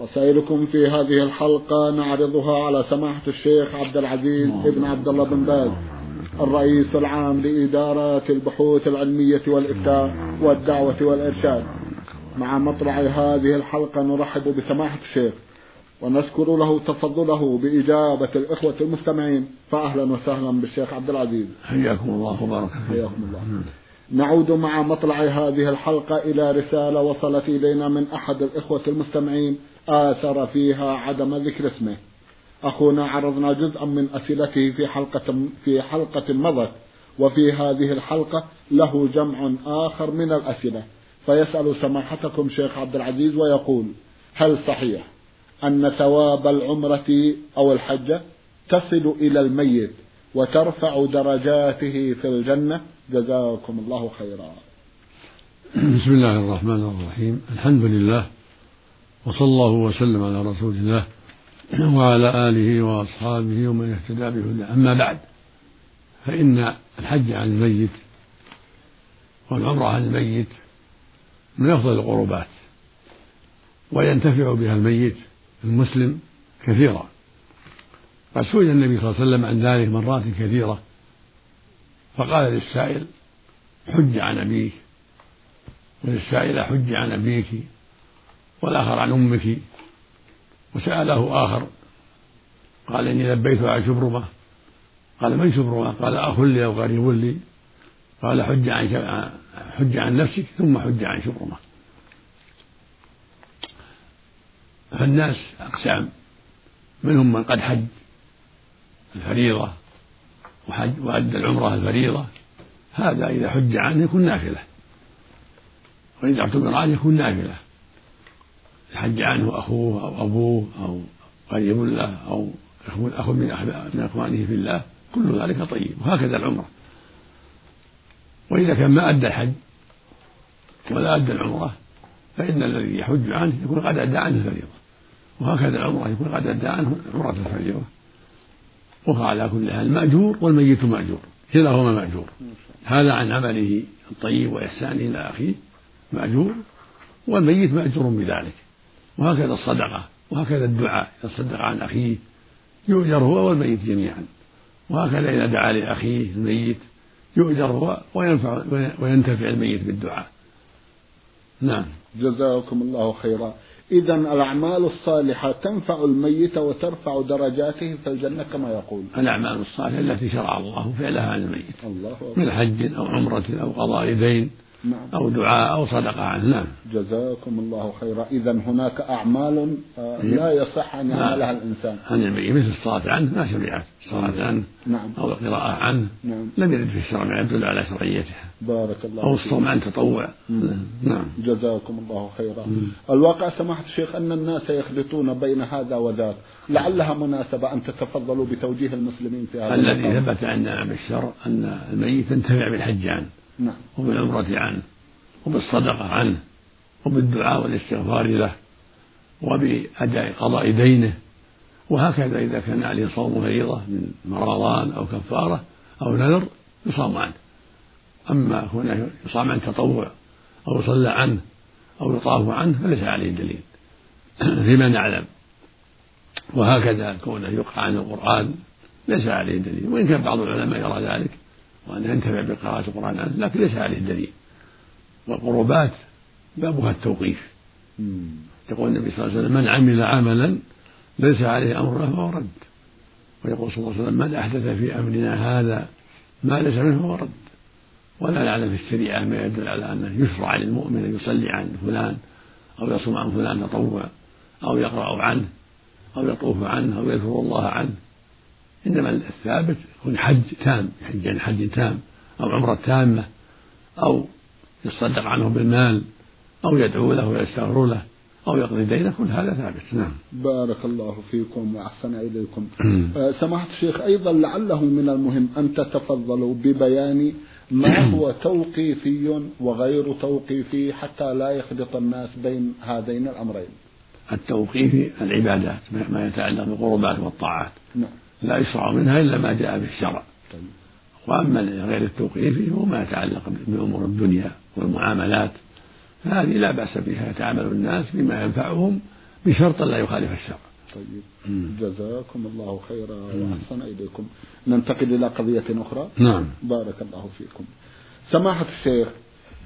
رسائلكم في هذه الحلقة نعرضها على سماحة الشيخ عبد العزيز ابن عبد الله بن باز الرئيس العام لإدارة البحوث العلمية والإفتاء والدعوة والإرشاد. مع مطلع هذه الحلقة نرحب بسماحة الشيخ ونشكر له تفضله بإجابة الإخوة المستمعين فأهلا وسهلا بالشيخ عبد العزيز. حياكم الله وبارك حياكم الله. نعود مع مطلع هذه الحلقة إلى رسالة وصلت إلينا من أحد الإخوة المستمعين آثر فيها عدم ذكر اسمه. أخونا عرضنا جزءا من أسئلته في حلقة في حلقة مضت وفي هذه الحلقة له جمع آخر من الأسئلة. فيسأل سماحتكم شيخ عبد العزيز ويقول هل صحيح أن ثواب العمرة أو الحجة تصل إلى الميت وترفع درجاته في الجنة؟ جزاكم الله خيرا. بسم الله الرحمن الرحيم. الحمد لله وصلى الله وسلم على رسول الله وعلى آله وأصحابه ومن اهتدى بهداه. أما بعد فإن الحج عن الميت والعمرة عن الميت من أفضل القربات وينتفع بها الميت المسلم كثيرا. قد سئل النبي صلى الله عليه وسلم عن ذلك مرات كثيرة فقال للسائل حج عن أبيك. وللسائلة حج عن أبيك والآخر عن أمك. وسأله آخر قال إني لبيت عن شبرمة قال من شبرمة قال أخ لي أو قريب لي. قال حج عن حج عن نفسك ثم حج عن شبرمة فالناس أقسام. منهم من قد حج الفريضة وحج وأدى العمرة الفريضة. هذا إذا حج عنه يكون نافلة. وإذا اعتبر عنه يكون نافلة. حج عنه أخوه أو أبوه أو قريب له أو أخ من من إخوانه في الله كل ذلك طيب وهكذا العمرة. وإذا كان ما أدى الحج ولا أدى العمرة فإن الذي يحج عنه يكون قد أدى عنه الفريضة. وهكذا العمرة يكون قد أدى عنه عمرة الفريضة. وهو على كل حال مأجور والميت مأجور كلاهما مأجور. هذا عن عمله الطيب وإحسانه إلى أخيه مأجور والميت مأجور بذلك. وهكذا الصدقة وهكذا الدعاء إذا صدق عن أخيه يؤجر هو والميت جميعا. وهكذا إذا دعا لأخيه الميت يؤجر هو وينفع وينتفع الميت بالدعاء. نعم. جزاكم الله خيرا. إذا الأعمال الصالحة تنفع الميت وترفع درجاته في الجنة كما يقول. الأعمال الصالحة التي شرع الله فعلها عن الميت. الله من حج أو عمرة أو قضاء دين. أو دعاء أو صدقة عنه. نعم. جزاكم الله خيرا. إذا هناك أعمال آه، لا يصح أن يعملها الإنسان. عن الميت مثل الصلاة عنه ما شرعت الصلاة عنه نعم. أو القراءة عنه. نعم. لم يرد في الشرع ما يدل على شرعيتها. بارك الله أو. الصوم عن تطوع. نعم. جزاكم الله خيرا. الواقع سماحة الشيخ أن الناس يخلطون بين هذا وذاك. لعلها مناسبة أن تتفضلوا بتوجيه المسلمين في هذا الذي. ثبت عندنا بالشرع أن الميت ينتفع بالحج عنه وبالعمرة عنه وبالصدقة عنه وبالدعاء والاستغفار له وبأداء قضاء دينه. وهكذا إذا كان عليه صوم فريضة من رمضان أو كفارة أو نذر يصام عنه. أما هنا يصام عن تطوع أو يصلى عنه أو يطاف عنه فليس عليه دليل. فيما نعلم. وهكذا كونه يقرأ عن القرآن ليس عليه دليل. وإن كان بعض العلماء يرى ذلك وأن ينتفع بقراءة القرآن. عنه لكن ليس عليه دليل. والقربات بابها التوقيف. يقول النبي صلى الله عليه وسلم من عمل عملا ليس عليه امرنا فهو رد. ويقول صلى الله عليه وسلم من أحدث في أمرنا هذا ما ليس منه فهو رد. ولا نعلم في الشريعة ما يدل على أنه يشرع للمؤمن أن يصلي عن فلان أو يصوم عن فلان تطوع أو يقرأ عنه أو يطوف عنه أو يذكر الله عنه. انما الثابت يكون حج تام يحج عن حج تام أو عمرة تامة أو يصدق عنه بالمال أو يدعو له ويستغفر له أو يقضي دينه كل هذا ثابت. نعم. بارك الله فيكم وأحسن إليكم. آه، سماحة الشيخ أيضا لعله من المهم أن تتفضلوا ببيان ما هو توقيفي وغير توقيفي حتى لا يخلط الناس بين هذين الأمرين. التوقيفي العبادات ما يتعلق بالقربات والطاعات. نعم. لا يشرع منها إلا ما جاء به الشرع. وأما غير التوقيفي هو ما يتعلق بأمور الدنيا والمعاملات فهذه لا بأس بها يتعامل الناس بما ينفعهم بشرط لا يخالف الشرع. طيب. جزاكم الله خيرا وأحسن إليكم. ننتقل إلى قضية أخرى. نعم. بارك الله فيكم. سماحة الشيخ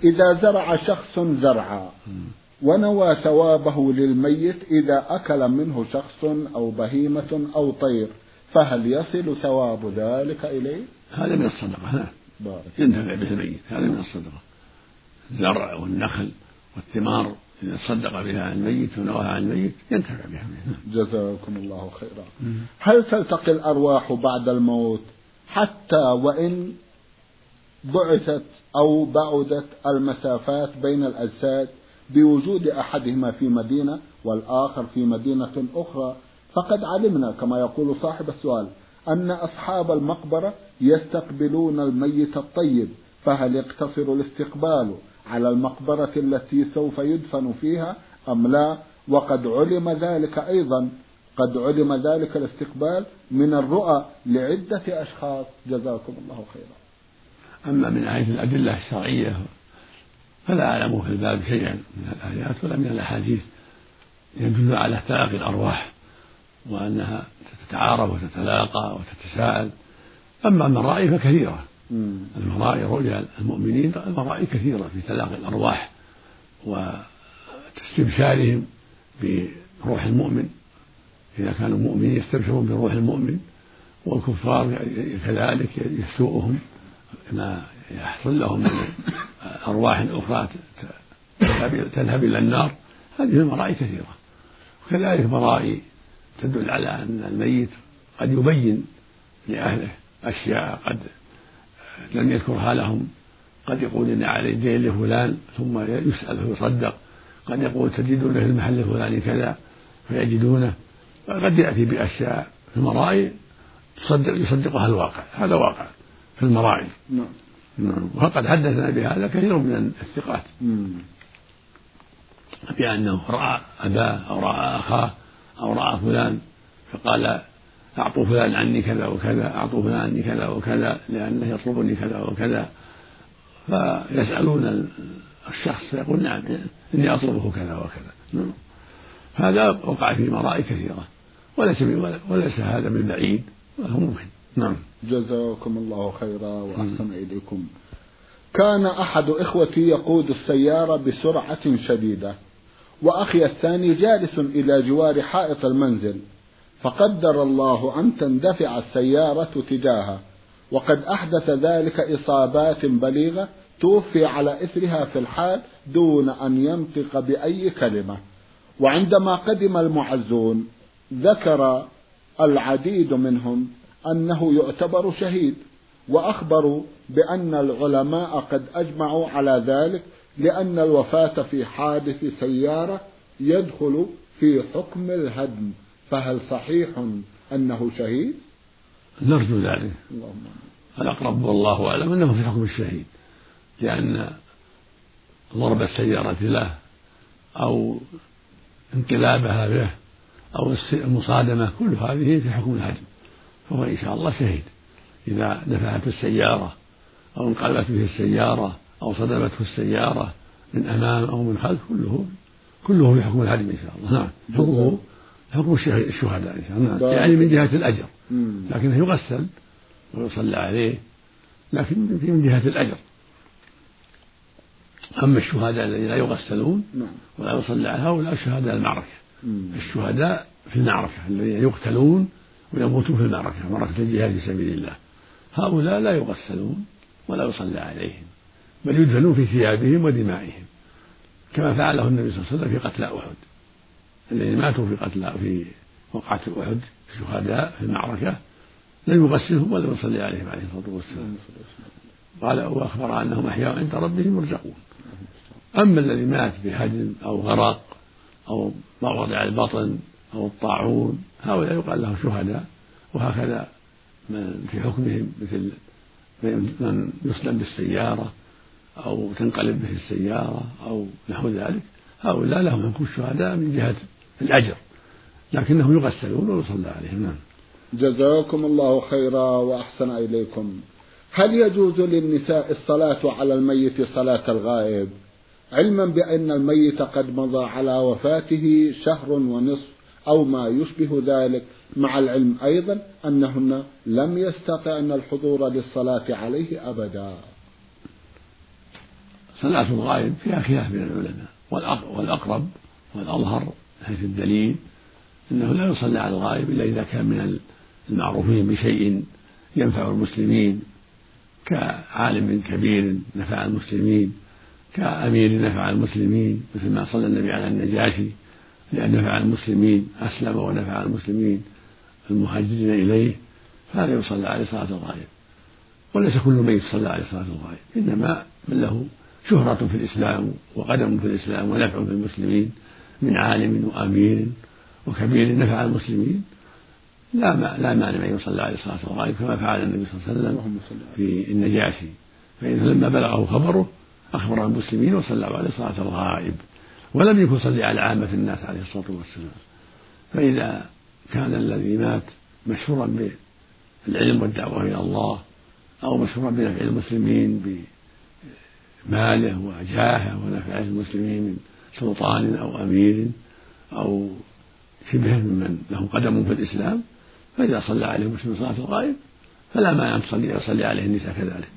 إذا زرع شخص زرعا ونوى ثوابه للميت إذا أكل منه شخص أو بهيمة أو طير فهل يصل ثواب ذلك إليه؟ هذا من الصدقة نعم بارك ينتفع به الميت هذا من الصدقة. الزرع والنخل والثمار إذا صدق بها عن الميت ونواها عن الميت ينتفع بها جزاكم الله خيرا. هل تلتقي الأرواح بعد الموت حتى وإن بعثت أو بعدت المسافات بين الأجساد بوجود أحدهما في مدينة والآخر في مدينة أخرى فقد علمنا كما يقول صاحب السؤال أن أصحاب المقبرة يستقبلون الميت الطيب فهل يقتصر الاستقبال على المقبرة التي سوف يدفن فيها أم لا؟ وقد علم ذلك أيضا قد علم ذلك الاستقبال من الرؤى لعدة أشخاص. جزاكم الله خيرا. أما من حيث الأدلة الشرعية فلا أعلم في الباب شيئا من الآيات ولا من الأحاديث يدل على تلاقي الأرواح. وأنها تتعارف وتتلاقى وتتساءل. أما المرائي فكثيرة. المرائي رؤيا المؤمنين المرائي كثيرة في تلاقي الأرواح واستبشارهم بروح المؤمن. إذا كانوا مؤمنين يستبشرون بروح المؤمن والكفار كذلك يسوءهم ما يحصل لهم من أرواح أخرى تذهب إلى النار. هذه المرائي كثيرة. وكذلك مرائي تدل على أن الميت قد يبين لأهله أشياء قد لم يذكرها لهم. قد يقول إن علي دين لفلان ثم يسأل فيصدق قد يقول تجدونه في المحل الفلاني كذا فيجدونه. قد يأتي بأشياء في المرائي تصدق يصدقها الواقع. هذا واقع في المرائي. نعم. نعم. وقد حدثنا بهذا كثير من الثقات. بأنه رأى أباه أو رأى أخاه أو رأى فلان فقال أعطوا فلان عني كذا وكذا أعطوا فلان عني كذا وكذا لأنه يطلبني كذا وكذا. فيسألون الشخص فيقول نعم إني أطلبه كذا وكذا. هذا وقع في مرائي كثيرة. وليس وليس هذا من بعيد وهو ممكن نعم. جزاكم الله خيرا وأحسن إليكم. كان أحد إخوتي يقود السيارة بسرعة شديدة. وأخي الثاني جالس إلى جوار حائط المنزل فقدر الله أن تندفع السيارة تجاهه وقد أحدث ذلك إصابات بليغة توفي على إثرها في الحال دون أن ينطق بأي كلمة. وعندما قدم المعزون ذكر العديد منهم أنه يعتبر شهيد وأخبروا بأن العلماء قد أجمعوا على ذلك لأن الوفاة في حادث سيارة يدخل في حكم الهدم. فهل صحيح أنه شهيد؟ نرجو ذلك. اللهم الأقرب والله أعلم أنه في حكم الشهيد. لأن ضرب السيارة له أو انقلابها به أو المصادمة كل هذه في حكم الهدم. فهو إن شاء الله شهيد. إذا دفعته السيارة أو انقلبت به السيارة أو صدمته السيارة من أمام أو من خلف كله كله في حكم الهدم إن شاء الله. نعم. حكمه حكم الشهداء إن شاء الله. نعم. يعني من جهة الأجر. لكنه يغسل ويصلى عليه لكن في من جهة الأجر. أما الشهداء الذين لا يغسلون نعم. ولا يصلى على هؤلاء شهداء المعركة. الشهداء في المعركة الذين يقتلون ويموتون في المعركة معركة الجهاد في سبيل الله. هؤلاء لا يغسلون ولا يصلى عليهم. بل يدفنون في ثيابهم ودمائهم كما فعله النبي صلى الله عليه وسلم في قتلى أحد. الذين ماتوا في قتلى في وقعة أحد شهداء في المعركة لم يغسلهم ولا يصلي عليهم عليه الصلاة والسلام. قال وأخبر أنهم أحياء عند ربهم يرزقون أما الذي مات بهدم أو غرق أو وضع البطن أو الطاعون هؤلاء يقال لهم شهداء وهكذا من في حكمهم مثل من يسلم بالسيارة أو تنقلب به السيارة أو نحو ذلك هؤلاء لهم حكم الشهداء من جهة الأجر لكنهم يغسلون ويصلى عليهم. نعم. جزاكم الله خيرا وأحسن إليكم. هل يجوز للنساء الصلاة على الميت صلاة الغائب؟ علما بأن الميت قد مضى على وفاته شهر ونصف أو ما يشبه ذلك. مع العلم أيضا أنهن لم يستطعن الحضور للصلاة عليه أبدا. صلاة الغائب فيها خلاف بين العلماء والأقرب والأظهر حيث الدليل أنه لا يصلى على الغائب إلا إذا كان من المعروفين بشيء ينفع المسلمين كعالم كبير نفع المسلمين كأمير نفع المسلمين مثل ما صلى النبي على النجاشي لأن نفع المسلمين أسلم ونفع المسلمين المهاجرين إليه فهذا يصلى عليه صلاة الغائب. وليس كل ميت صلى عليه صلاة الغائب إنما من له شهرة في الإسلام وقدم في الإسلام ونفع في المسلمين من عالم وأمير وكبير نفع المسلمين. لا ما لا مانع من يصلى عليه صلاة الغائب كما فعل النبي صلى الله عليه وسلم في النجاشي. فإنه لما بلغه خبره أخبر المسلمين وصلى عليه صلاة الغائب ولم يكن يصلي على عامة الناس عليه الصلاة والسلام. فإذا كان الذي مات مشهورا بالعلم والدعوة إلى الله أو مشهورا بنفع المسلمين بماله وجاهه ونفع المسلمين من سلطان أو أمير أو شبه ممن له قدم في الإسلام فإذا صلى عليه مسلم صلاة الغائب فلا مانع أن تصلي يصلي عليه النساء كذلك.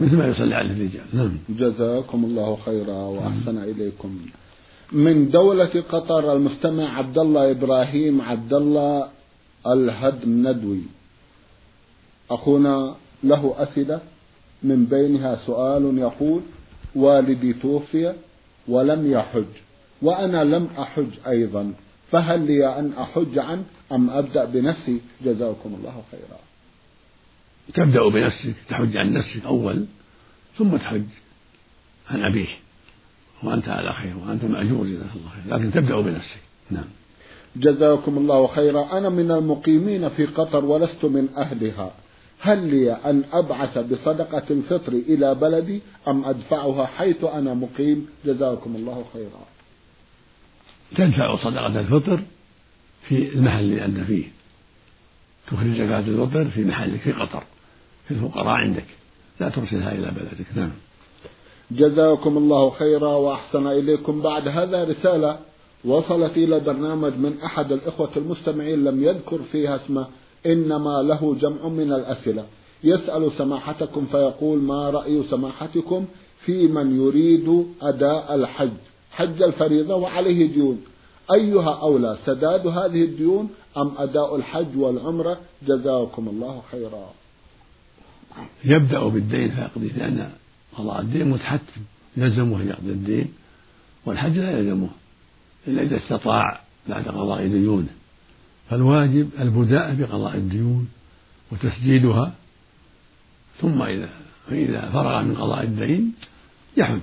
مثل ما يصلي عليه الرجال. نعم. جزاكم الله خيرا وأحسن إليكم. من دولة قطر المستمع عبد الله إبراهيم عبد الله الهدم ندوي. أخونا له أسئلة؟ من بينها سؤال يقول والدي توفي ولم يحج وأنا لم أحج أيضا فهل لي أن أحج عنه أم أبدأ بنفسي؟ جزاكم الله خيرا. تبدأ بنفسك تحج عن نفسك أول ثم تحج عن أبيه وأنت على خير وأنت مأجور جزاك الله خير. لكن تبدأ بنفسك. نعم. جزاكم الله خيرا. أنا من المقيمين في قطر ولست من أهلها. هل لي أن أبعث بصدقة الفطر إلى بلدي أم أدفعها حيث أنا مقيم؟ جزاكم الله خيرا. تدفع صدقة الفطر في المحل اللي أنت فيه. تخرج زكاة الفطر في محلك في قطر في الفقراء عندك. لا ترسلها إلى بلدك. نعم. جزاكم الله خيرا وأحسن إليكم. بعد هذا رسالة وصلت إلى البرنامج من أحد الإخوة المستمعين لم يذكر فيها اسمه. إنما له جمع من الأسئلة. يسأل سماحتكم فيقول ما رأي سماحتكم في من يريد أداء الحج حج الفريضة وعليه ديون. أيها أولى سداد هذه الديون أم أداء الحج والعمرة؟ جزاكم الله خيرا. يبدأ بالدين فيقضيه لأن قضاء الدين متحتم يلزمه أن يقضي الدين والحج لا يلزمه إلا إذا استطاع بعد قضاء ديونه. فالواجب البداء بقضاء الديون وتسديدها ثم إذا فإذا فرغ من قضاء الدين يحج.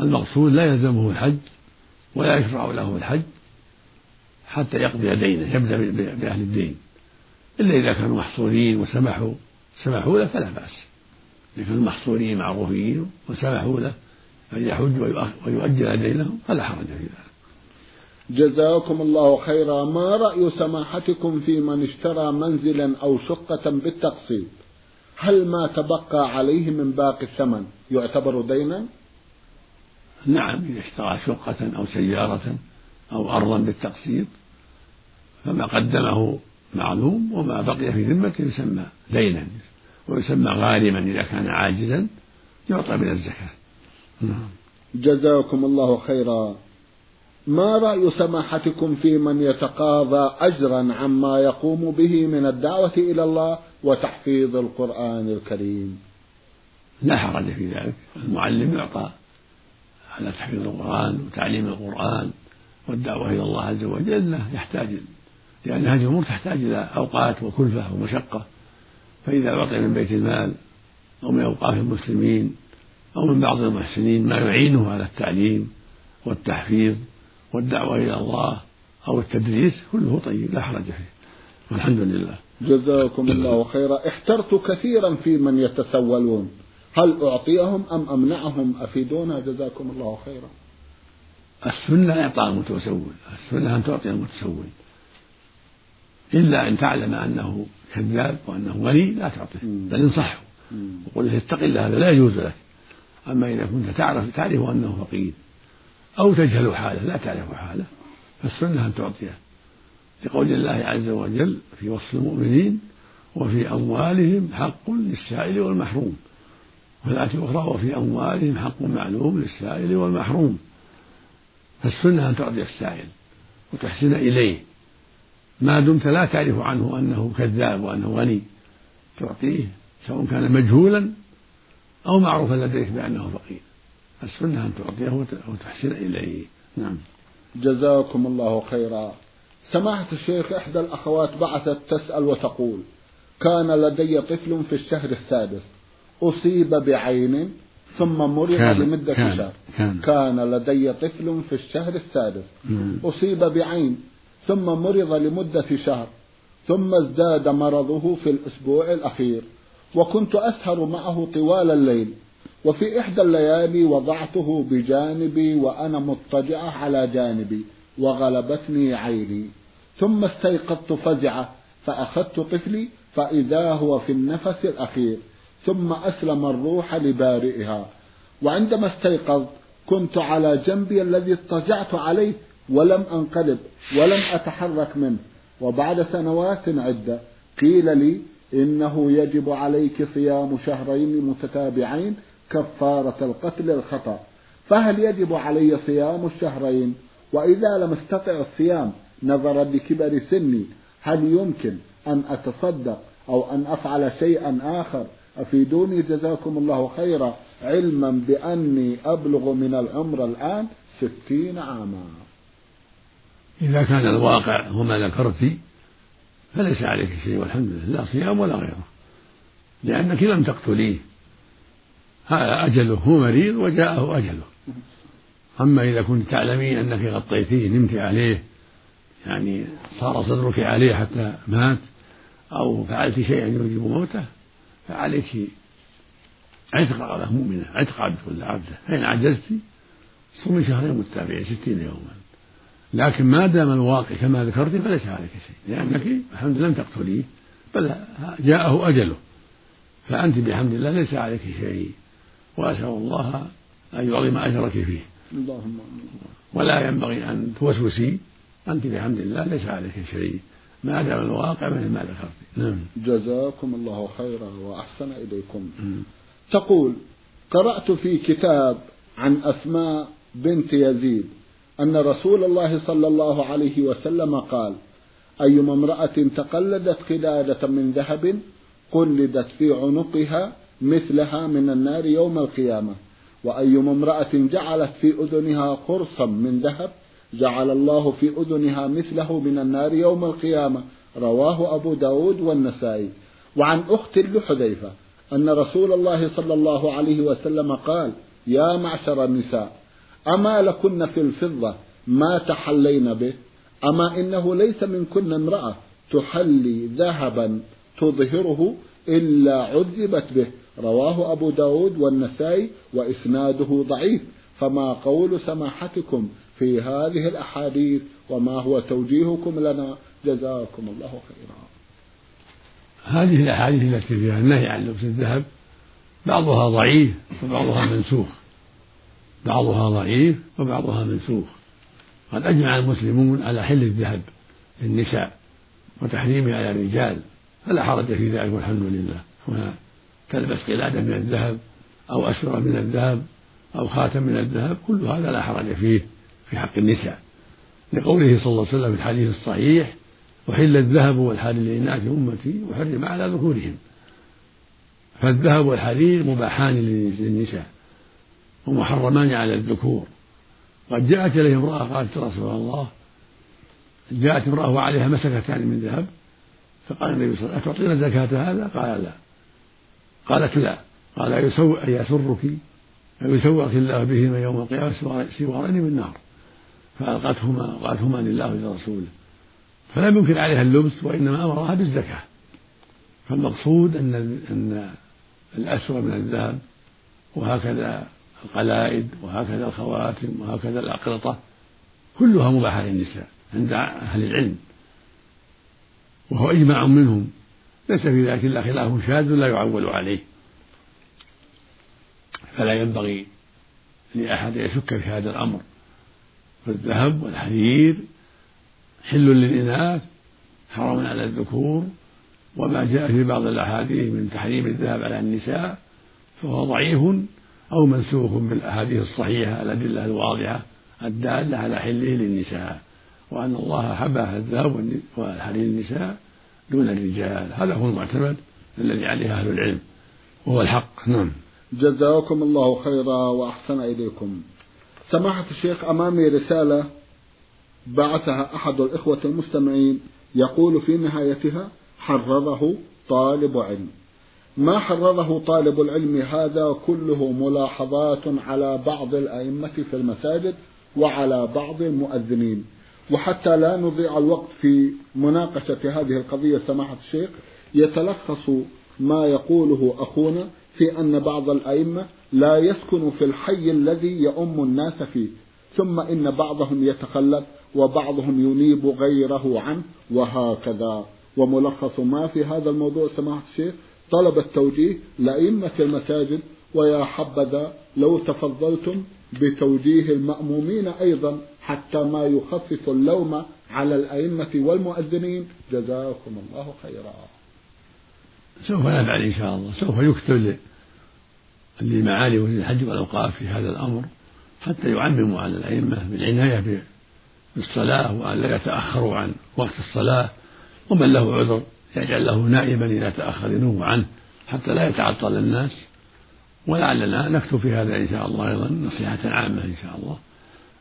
المقصود لا يلزمه الحج ولا يشرع له الحج حتى يقضي دينه يبدأ بأهل الدين. إلا إذا كانوا محصورين وسمحوا سمحوا له فلا بأس. إذا كانوا محصورين معروفين وسمحوا له أن يحج ويؤجل دينهم فلا حرج في ذلك. جزاكم الله خيرا. ما رأي سماحتكم في من اشترى منزلا أو شقة بالتقسيط؟ هل ما تبقى عليه من باقي الثمن يعتبر دينا؟ نعم إذا اشترى شقة أو سيارة أو أرضا بالتقسيط فما قدمه معلوم وما بقي في ذمته يسمى دينا ويسمى غارما إذا كان عاجزا يعطى من الزكاة. نعم. جزاكم الله خيرا. ما رأي سماحتكم في من يتقاضى أجرا عما يقوم به من الدعوة إلى الله وتحفيظ القرآن الكريم؟ لا حرج في ذلك. المعلم يعطى على تحفيظ القرآن وتعليم القرآن والدعوة إلى الله عز وجل. يحتاج لأن هذه الأمور تحتاج إلى أوقات وكلفة ومشقة. فإذا أعطي من بيت المال أو من أوقاف المسلمين أو من بعض المحسنين ما يعينه على التعليم والتحفيظ والدعوة إلى الله أو التدريس كله طيب لا حرج فيه. والحمد لله. جزاكم الله خيرا. احترت كثيرا في من يتسولون. هل أعطيهم أم أمنعهم؟ أفيدونا. جزاكم الله خيرا. السنة إعطاء المتسول. السنة أن تعطي المتسول. إلا أن تعلم أنه كذاب وأنه غني لا تعطيه. بل انصحه. وقل له اتق الله هذا لا يجوز لك. أما إذا كنت تعرف تعرف أنه فقير. أو تجهل حاله لا تعرف حاله فالسنة أن تعطيه. لقول الله عز وجل في وصف المؤمنين وفي أموالهم حق للسائل والمحروم. والآية الأخرى وفي أموالهم حق معلوم للسائل والمحروم. فالسنة أن تعطي السائل وتحسن إليه. ما دمت لا تعرف عنه أنه كذاب وأنه غني. تعطيه سواء كان مجهولا أو معروفا لديك بأنه فقير. السنة أن تعطيه وتحسن إليه. نعم. جزاكم الله خيرا. سماحة الشيخ إحدى الأخوات بعثت تسأل وتقول كان لدي طفل في الشهر السادس أصيب بعين ثم مرض لمدة كان شهر. كان, كان لدي طفل في الشهر السادس مم. أصيب بعين ثم مرض لمدة شهر ثم ازداد مرضه في الأسبوع الأخير وكنت أسهر معه طوال الليل وفي إحدى الليالي وضعته بجانبي وأنا مضطجعة على جانبي وغلبتني عيني. ثم استيقظت فزعة فأخذت طفلي فإذا هو في النفس الأخير. ثم أسلم الروح لبارئها. وعندما استيقظت كنت على جنبي الذي اضطجعت عليه ولم أنقلب ولم أتحرك منه. وبعد سنوات عدة قيل لي إنه يجب عليك صيام شهرين متتابعين كفارة القتل الخطأ. فهل يجب علي صيام الشهرين؟ وإذا لم أستطع الصيام نظرا لكبر سني. هل يمكن أن أتصدق أو أن أفعل شيئا آخر؟ أفيدوني جزاكم الله خيرا. علما بأني أبلغ من العمر الآن ستين عاما. إذا كان الواقع هو ما ذكرت فليس عليك شيء والحمد لله لا صيام ولا غيره. لأنك لم تقتليه. هذا أجله هو مريض وجاءه أجله. أما إذا كنت تعلمين أنك غطيتيه نمت عليه يعني صار صدرك عليه حتى مات أو فعلت شيئا يوجب موته فعليك عتق رقبة مؤمنة عتق عبد ولا عبده. فإن عجزت صومي شهرين متابعين ستين يوما. لكن ما دام الواقع كما ذكرت فليس عليك شيء لأنك الحمد لله لم تقتليه بل جاءه أجله. فأنت بحمد الله ليس عليك شيء. وأسأل الله أن يعظم أجرك فيه. اللهم ولا ينبغي أن توسوسي. أنت بحمد الله ليس عليك شيء. ما دام الواقع مثل ما ذكرت. نعم. جزاكم الله خيرا وأحسن إليكم. م. تقول قرأت في كتاب عن أسماء بنت يزيد أن رسول الله صلى الله عليه وسلم قال أيما امرأة تقلدت قلادة من ذهب قلدت في عنقها مثلها من النار يوم القيامة. وأيما امرأة جعلت في أذنها قرصا من ذهب جعل الله في أذنها مثله من النار يوم القيامة. رواه أبو داود والنسائي. وعن أخت لحذيفة أن رسول الله صلى الله عليه وسلم قال يا معشر النساء أما لكن في الفضة ما تحلين به؟ أما إنه ليس منكن امرأة تحلي ذهبا تظهره إلا عذبت به. رواه أبو داود والنسائي وإسناده ضعيف فما قول سماحتكم في هذه الأحاديث وما هو توجيهكم لنا؟ جزاكم الله خيرا. هذه الأحاديث التي فيها النهي عن لبس الذهب بعضها ضعيف وبعضها منسوخ. بعضها ضعيف وبعضها منسوخ. قد أجمع المسلمون على حل الذهب للنساء وتحريمه على الرجال فلا حرج في ذلك والحمد لله. هنا تلبس قلادة من الذهب أو أسرة من الذهب أو خاتم من الذهب كل هذا لا حرج فيه في حق النساء. لقوله صلى الله عليه وسلم في الحديث الصحيح أحل الذهب والحرير لإناث أمتي وحرم على ذكورهم. فالذهب والحرير مباحان للنساء ومحرمان على الذكور. قد جاءت إليه امرأة قالت رسول الله جاءت امرأة وعليها مسكتان من ذهب فقال النبي صلى الله عليه وسلم أتعطينا زكاة هذا؟ قال لا. قالت لا. قال أيسرك أيسرك الله بهما يوم القيامة سوارين من نار فألقتهما وقالتهما لله ولرسوله. فلم ينكر عليها اللبس وإنما أمرها بالزكاة. فالمقصود أن أن الأسوأ من الذهب وهكذا القلائد وهكذا الخواتم وهكذا الأقرطة كلها مباحة للنساء عند أهل العلم. وهو إجماع منهم. ليس في ذلك إلا خلاف شاذ لا يعول عليه. فلا ينبغي لأحد يشك في هذا الأمر. فالذهب والحرير حل للإناث حرام على الذكور وما جاء في بعض الأحاديث من تحريم الذهب على النساء فهو ضعيف أو منسوخ بالأحاديث الصحيحة الأدلة الواضحة الدالة على حله للنساء. وأن الله حبه الذهب والحرير للنساء دون الرجال. هذا هو المعتمد الذي عليه أهل العلم وهو الحق. نعم. جزاكم الله خيرا وأحسن إليكم. سماحة الشيخ أمامي رسالة بعثها أحد الإخوة المستمعين يقول في نهايتها حرره طالب علم. ما حرره طالب العلم هذا كله ملاحظات على بعض الأئمة في المساجد وعلى بعض المؤذنين. وحتى لا نضيع الوقت في مناقشة هذه القضية سماحة الشيخ. يتلخص ما يقوله أخونا في أن بعض الأئمة لا يسكن في الحي الذي يؤم الناس فيه ثم إن بعضهم يتخلف وبعضهم ينيب غيره عنه وهكذا. وملخص ما في هذا الموضوع سماحة الشيخ طلب التوجيه لأئمة المساجد ويا حبذا لو تفضلتم بتوجيه المأمومين أيضا. حتى ما يخفف اللوم على الأئمة والمؤذنين. جزاكم الله خيرا. سوف نفعل إن شاء الله. سوف يكتب لمعالي وزير الحج والأوقاف في هذا الأمر حتى يعمموا على الأئمة بالعناية بالصلاة وأن لا يتأخروا عن وقت الصلاة. ومن له عذر يجعل له نائبا إذا تأخر ينوب عنه حتى لا يتعطل الناس. ولعلنا نكتب في هذا إن شاء الله أيضا نصيحة عامة إن شاء الله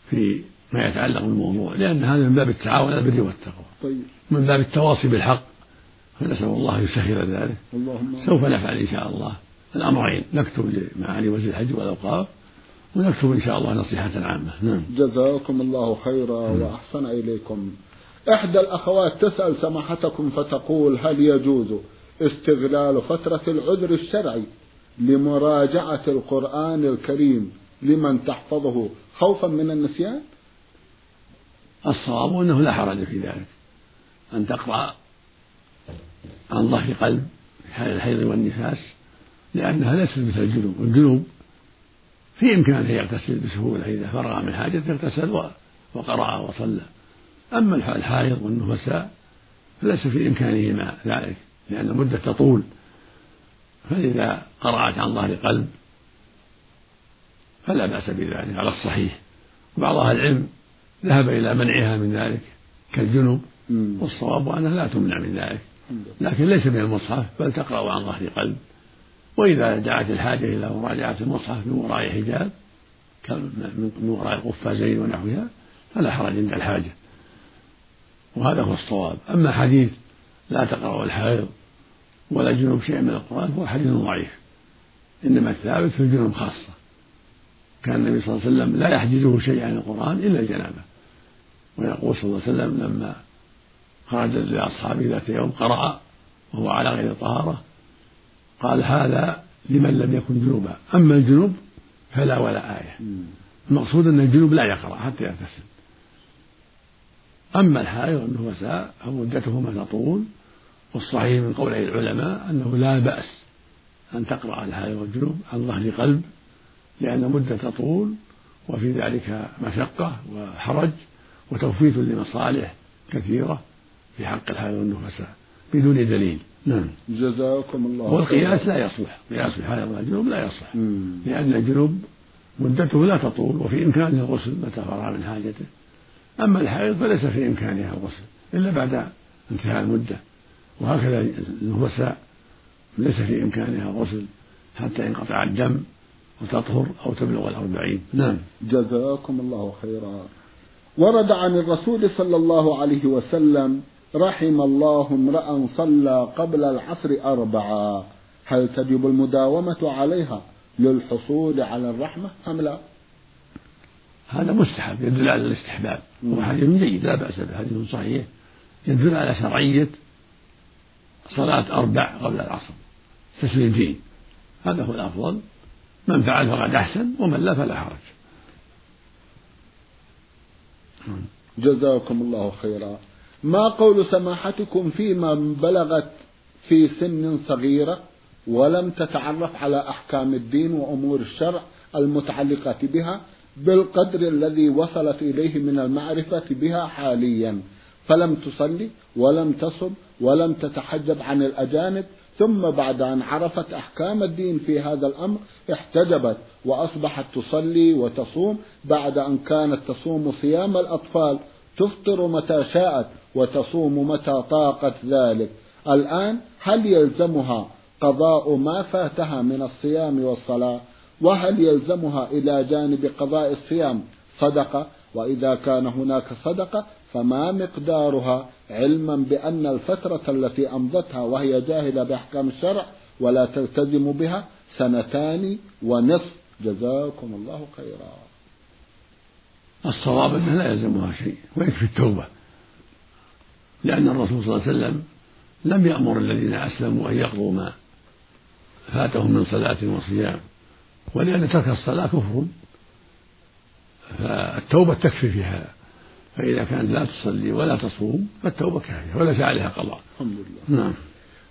في ما يتعلق بالموضوع لأن هذا من باب التعاون على البر والتقوى. طيب. من باب التواصي بالحق فنسأل الله يسهل ذلك. اللهم سوف نفعل إن شاء الله. الأمرين نكتب لمعالي وزير الحج والأوقاف ونكتب إن شاء الله نصيحة عامة. نعم. جزاكم الله خيرا نعم. وأحسن إليكم. إحدى الأخوات تسأل سماحتكم فتقول هل يجوز استغلال فترة العذر الشرعي لمراجعة القرآن الكريم لمن تحفظه خوفا من النسيان؟ الصواب أنه لا حرج في ذلك. أن تقرأ عن ظهر قلب في حال الحيض والنفاس لأنها ليست مثل الجنوب. الجنوب في إمكانه يغتسل بسهولة إذا فرغ من حاجته اغتسل وقرأ وصلى. أما الحائض والنفساء فليس في إمكانه مع ذلك لأن المدة تطول. فإذا قرأت عن ظهر قلب فلا بأس بذلك على الصحيح. وبعض أهل العلم ذهب إلى منعها من ذلك كالجنوب والصواب أنها لا تمنع من ذلك. لكن ليس من المصحف بل تقرأ عن ظهر قلب. وإذا دعت الحاجة إلى مراجعة المصحف من وراء حجاب من وراء القفازين ونحوها فلا حرج عند الحاجة. وهذا هو الصواب. أما حديث لا تقرأ الحائض ولا جنوب شيء من القرآن فهو حديث ضعيف. إنما الثابت في الجنوب خاصة. كان النبي صلى الله عليه وسلم لا يحجزه شيء عن القرآن إلا الجنابة. ويقول صلى الله عليه وسلم لما خرج لأصحابه ذات يوم قرأ وهو على غير طهارة قال هذا لمن لم يكن جنوبا. أما الجنوب فلا ولا آية. المقصود أن الجنوب لا يقرأ حتى يغتسل. أما الحائض والنفساء فمدتهما تطول والصحيح من قول العلماء أنه لا بأس أن تقرأ الحائض والجنوب عن ظهر قلب لأن المدة تطول وفي ذلك مشقة وحرج وتوفيت لمصالح كثيرة في حق الحائض والنفساء بدون دليل. نعم. جزاكم الله والقياس لا يصلح. قياس الحائض والجنوب لا يصلح. مم. لأن الجنوب مدته لا تطول وفي إمكانه الغسل متى فرغ من حاجته. أما الحائض فليس في إمكانها الغسل إلا بعد انتهاء المدة. وهكذا النفساء ليس في إمكانها الغسل حتى ينقطع الدم وتطهر أو تبلغ الأربعين. نعم. جزاكم الله خيرا. ورد عن الرسول صلى الله عليه وسلم رحم الله امرأ صلى قبل العصر أربعا هل تجب المداومة عليها للحصول على الرحمة أم لا؟ هذا مستحب يدل على الاستحباب. وهو حديث جيد لا بأس به حديث صحيح. يدل على شرعية صلاة أربع قبل العصر تسليمتين هذا هو الأفضل. من فعل فقد أحسن ومن لا فلا حرج. جزاكم الله خيرا. ما قول سماحتكم فيما بلغت في سن صغيرة ولم تتعرف على أحكام الدين وأمور الشرع المتعلقة بها بالقدر الذي وصلت إليه من المعرفة بها حاليا. فلم تصلي ولم تصم ولم تتحجب عن الأجانب ثم بعد أن عرفت أحكام الدين في هذا الأمر احتجبت وأصبحت تصلي وتصوم. بعد أن كانت تصوم صيام الأطفال تفطر متى شاءت وتصوم متى طاقت ذلك. الآن هل يلزمها قضاء ما فاتها من الصيام والصلاة؟ وهل يلزمها إلى جانب قضاء الصيام؟ صدقة. وإذا كان هناك صدقة فما مقدارها علما بأن الفترة التي أمضتها وهي جاهلة بأحكام الشرع ولا تلتزم بها سنتان ونصف. جزاكم الله خيرا. الصواب أنه لا يلزمها شيء ويكفي التوبة لأن الرسول صلى الله عليه وسلم لم يأمر الذين أسلموا أن يقضوا ما فاتهم من صلاة وصيام ولأن ترك الصلاة كفر فالتوبة تكفي في هذا فإذا كانت لا تصلي ولا تصوم فالتوبة كافية وليس عليها قضاء. الحمد لله. نعم.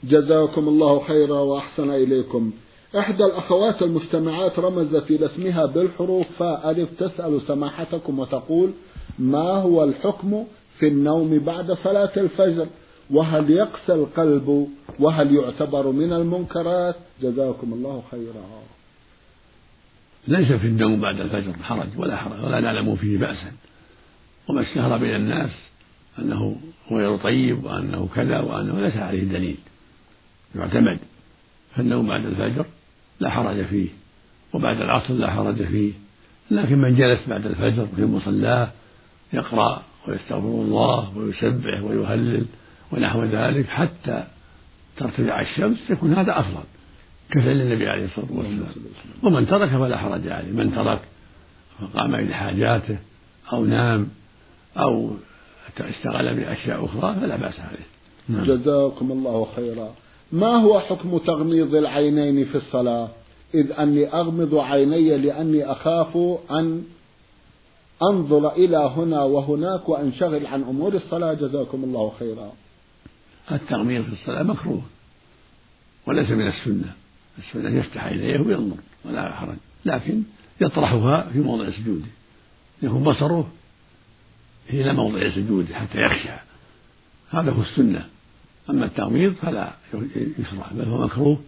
جزاكم الله خيرا وأحسن إليكم. إحدى الأخوات المجتمعات رمزت إلى اسمها بالحروف فاء ألف تسأل سماحتكم وتقول ما هو الحكم في النوم بعد صلاة الفجر؟ وهل يقسى القلب؟ وهل يعتبر من المنكرات؟ جزاكم الله خيرا. ليس في النوم بعد الفجر حرج ولا حرج ولا نعلم فيه بأسا. وما اشتهر بين الناس أنه غير طيب وأنه كذا وأنه ليس عليه دليل يعتمد. فالنوم بعد الفجر لا حرج فيه وبعد العصر لا حرج فيه. لكن من جلس بعد الفجر في مصلاه يقرأ ويستغفر الله ويسبح ويهلل ونحو ذلك حتى ترتفع الشمس يكون هذا أفضل. كفعل النبي عليه الصلاة والسلام. ومن ترك فلا حرج عليه. من ترك فقام إلى حاجاته أو نام أو اشتغل بأشياء أخرى فلا بأس عليه. نعم. جزاكم الله خيرا. ما هو حكم تغميض العينين في الصلاة؟ إذ أني أغمض عيني لأني أخاف أن أنظر إلى هنا وهناك وأنشغل عن أمور الصلاة. جزاكم الله خيرا. التغميض في الصلاة مكروه وليس من السنة. السنة يفتح عينيه وينظر ولا حرج لكن يطرحها في موضع سجوده يكون بصره إلى موضع سجوده حتى يخشى. هذا هو السنة. أما التغميض فلا يشرع بل هو مكروه.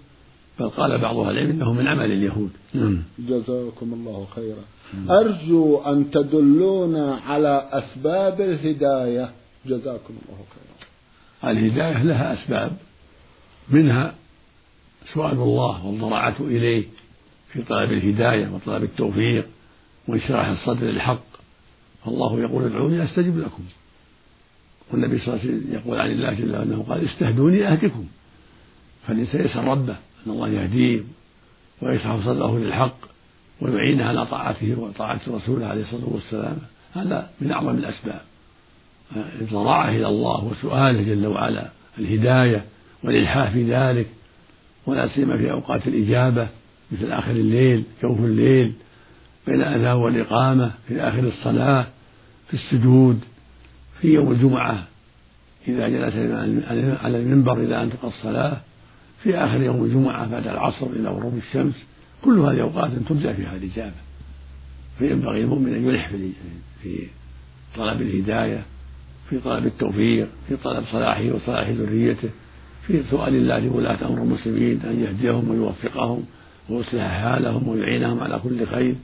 بل قال بعض أهل العلم إنه من عمل اليهود. نعم. جزاكم الله خيرا. أرجو أن تدلونا على أسباب الهداية. جزاكم الله خيرا. الهداية لها أسباب. منها سؤال الله والضراعة إليه في طلب الهداية وطلب التوفيق وإشراح الصدر للحق. فالله يقول ادعوني أستجب لكم. والنبي صلى الله عليه وسلم يقول عن الله جل وعلا قال استهدوني أهدكم فالإنسان يسأل ربه أن الله يهديه ويشرح صدره للحق ويعينه على طاعته وطاعة رسوله عليه الصلاة والسلام. هذا من أعظم الأسباب. الضراعة إلى الله وسؤاله جل وعلا. الهداية والإلحاح في ذلك. ولا سيما في أوقات الإجابة مثل آخر الليل جوف الليل. بين الأذان والإقامة في آخر الصلاة في السجود في يوم الجمعة إذا جلس على المنبر إلى أن تقى الصلاة في آخر يوم الجمعة بعد العصر إلى غروب الشمس كل هذه أوقات ترجى فيها الإجابة. فينبغي المؤمن أن يلح في طلب الهداية في طلب التوفيق في طلب صلاحه وصلاح ذريته في سؤال الله لولاة أمر المسلمين أن يهديهم ويوفقهم ويصلح حالهم ويعينهم على كل خير.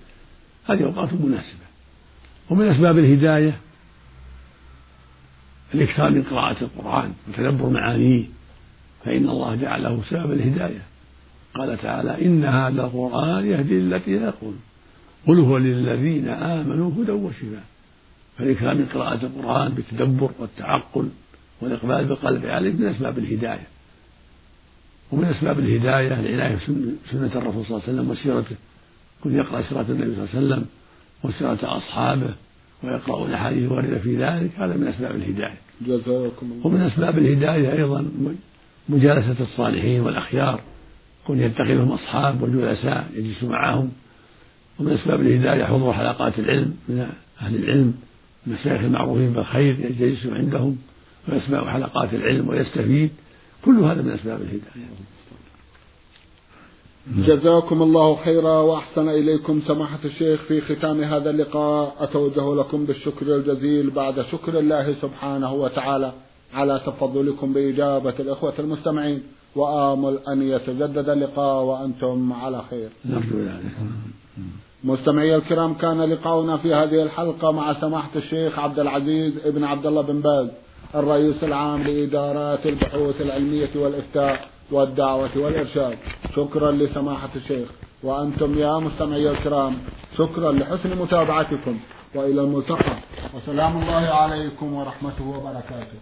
هذه أوقات مناسبة. ومن أسباب الهداية الإكثار من قراءة القرآن وتدبر معانيه فإن الله جعله سبب الهداية. قال تعالى إن هذا القرآن يهدي للتي هي يقول. قل هو للذين آمنوا هدى وشفاء. فالإكثار من قراءة القرآن بالتدبر والتعقل والإقبال بالقلب عليه من أسباب الهداية. ومن أسباب الهداية العناية بسنة الرسول صلى الله عليه وسلم وسيرته كن يقرأ سيرة النبي صلى الله عليه وسلم وسيرة أصحابه ويقرأون الأحاديث الواردة في ذلك هذا من أسباب الهداية. جزاكم الله. ومن أسباب الهداية أيضا مجالسة الصالحين والأخيار كن يتخذهم أصحاب وجلساء يجلس معهم. ومن أسباب الهداية حضور حلقات العلم من أهل العلم المشايخ المعروفين بالخير يجلس عندهم ويسمع حلقات العلم ويستفيد. كل هذا من أسباب الهداية. جزاكم الله خيرا وأحسن إليكم سماحة الشيخ في ختام هذا اللقاء. أتوجه لكم بالشكر الجزيل بعد شكر الله سبحانه وتعالى على تفضلكم بإجابة الإخوة المستمعين. وآمل أن يتجدد اللقاء وأنتم على خير. مستمعي الكرام كان لقاؤنا في هذه الحلقة مع سماحة الشيخ عبد العزيز ابن عبد الله بن باز الرئيس العام لإدارات البحوث العلمية والإفتاء. والدعوة والإرشاد. شكرا لسماحة الشيخ. وأنتم يا مستمعي الكرام شكرا لحسن متابعتكم. وإلى الملتقى. وسلام الله عليكم ورحمته وبركاته.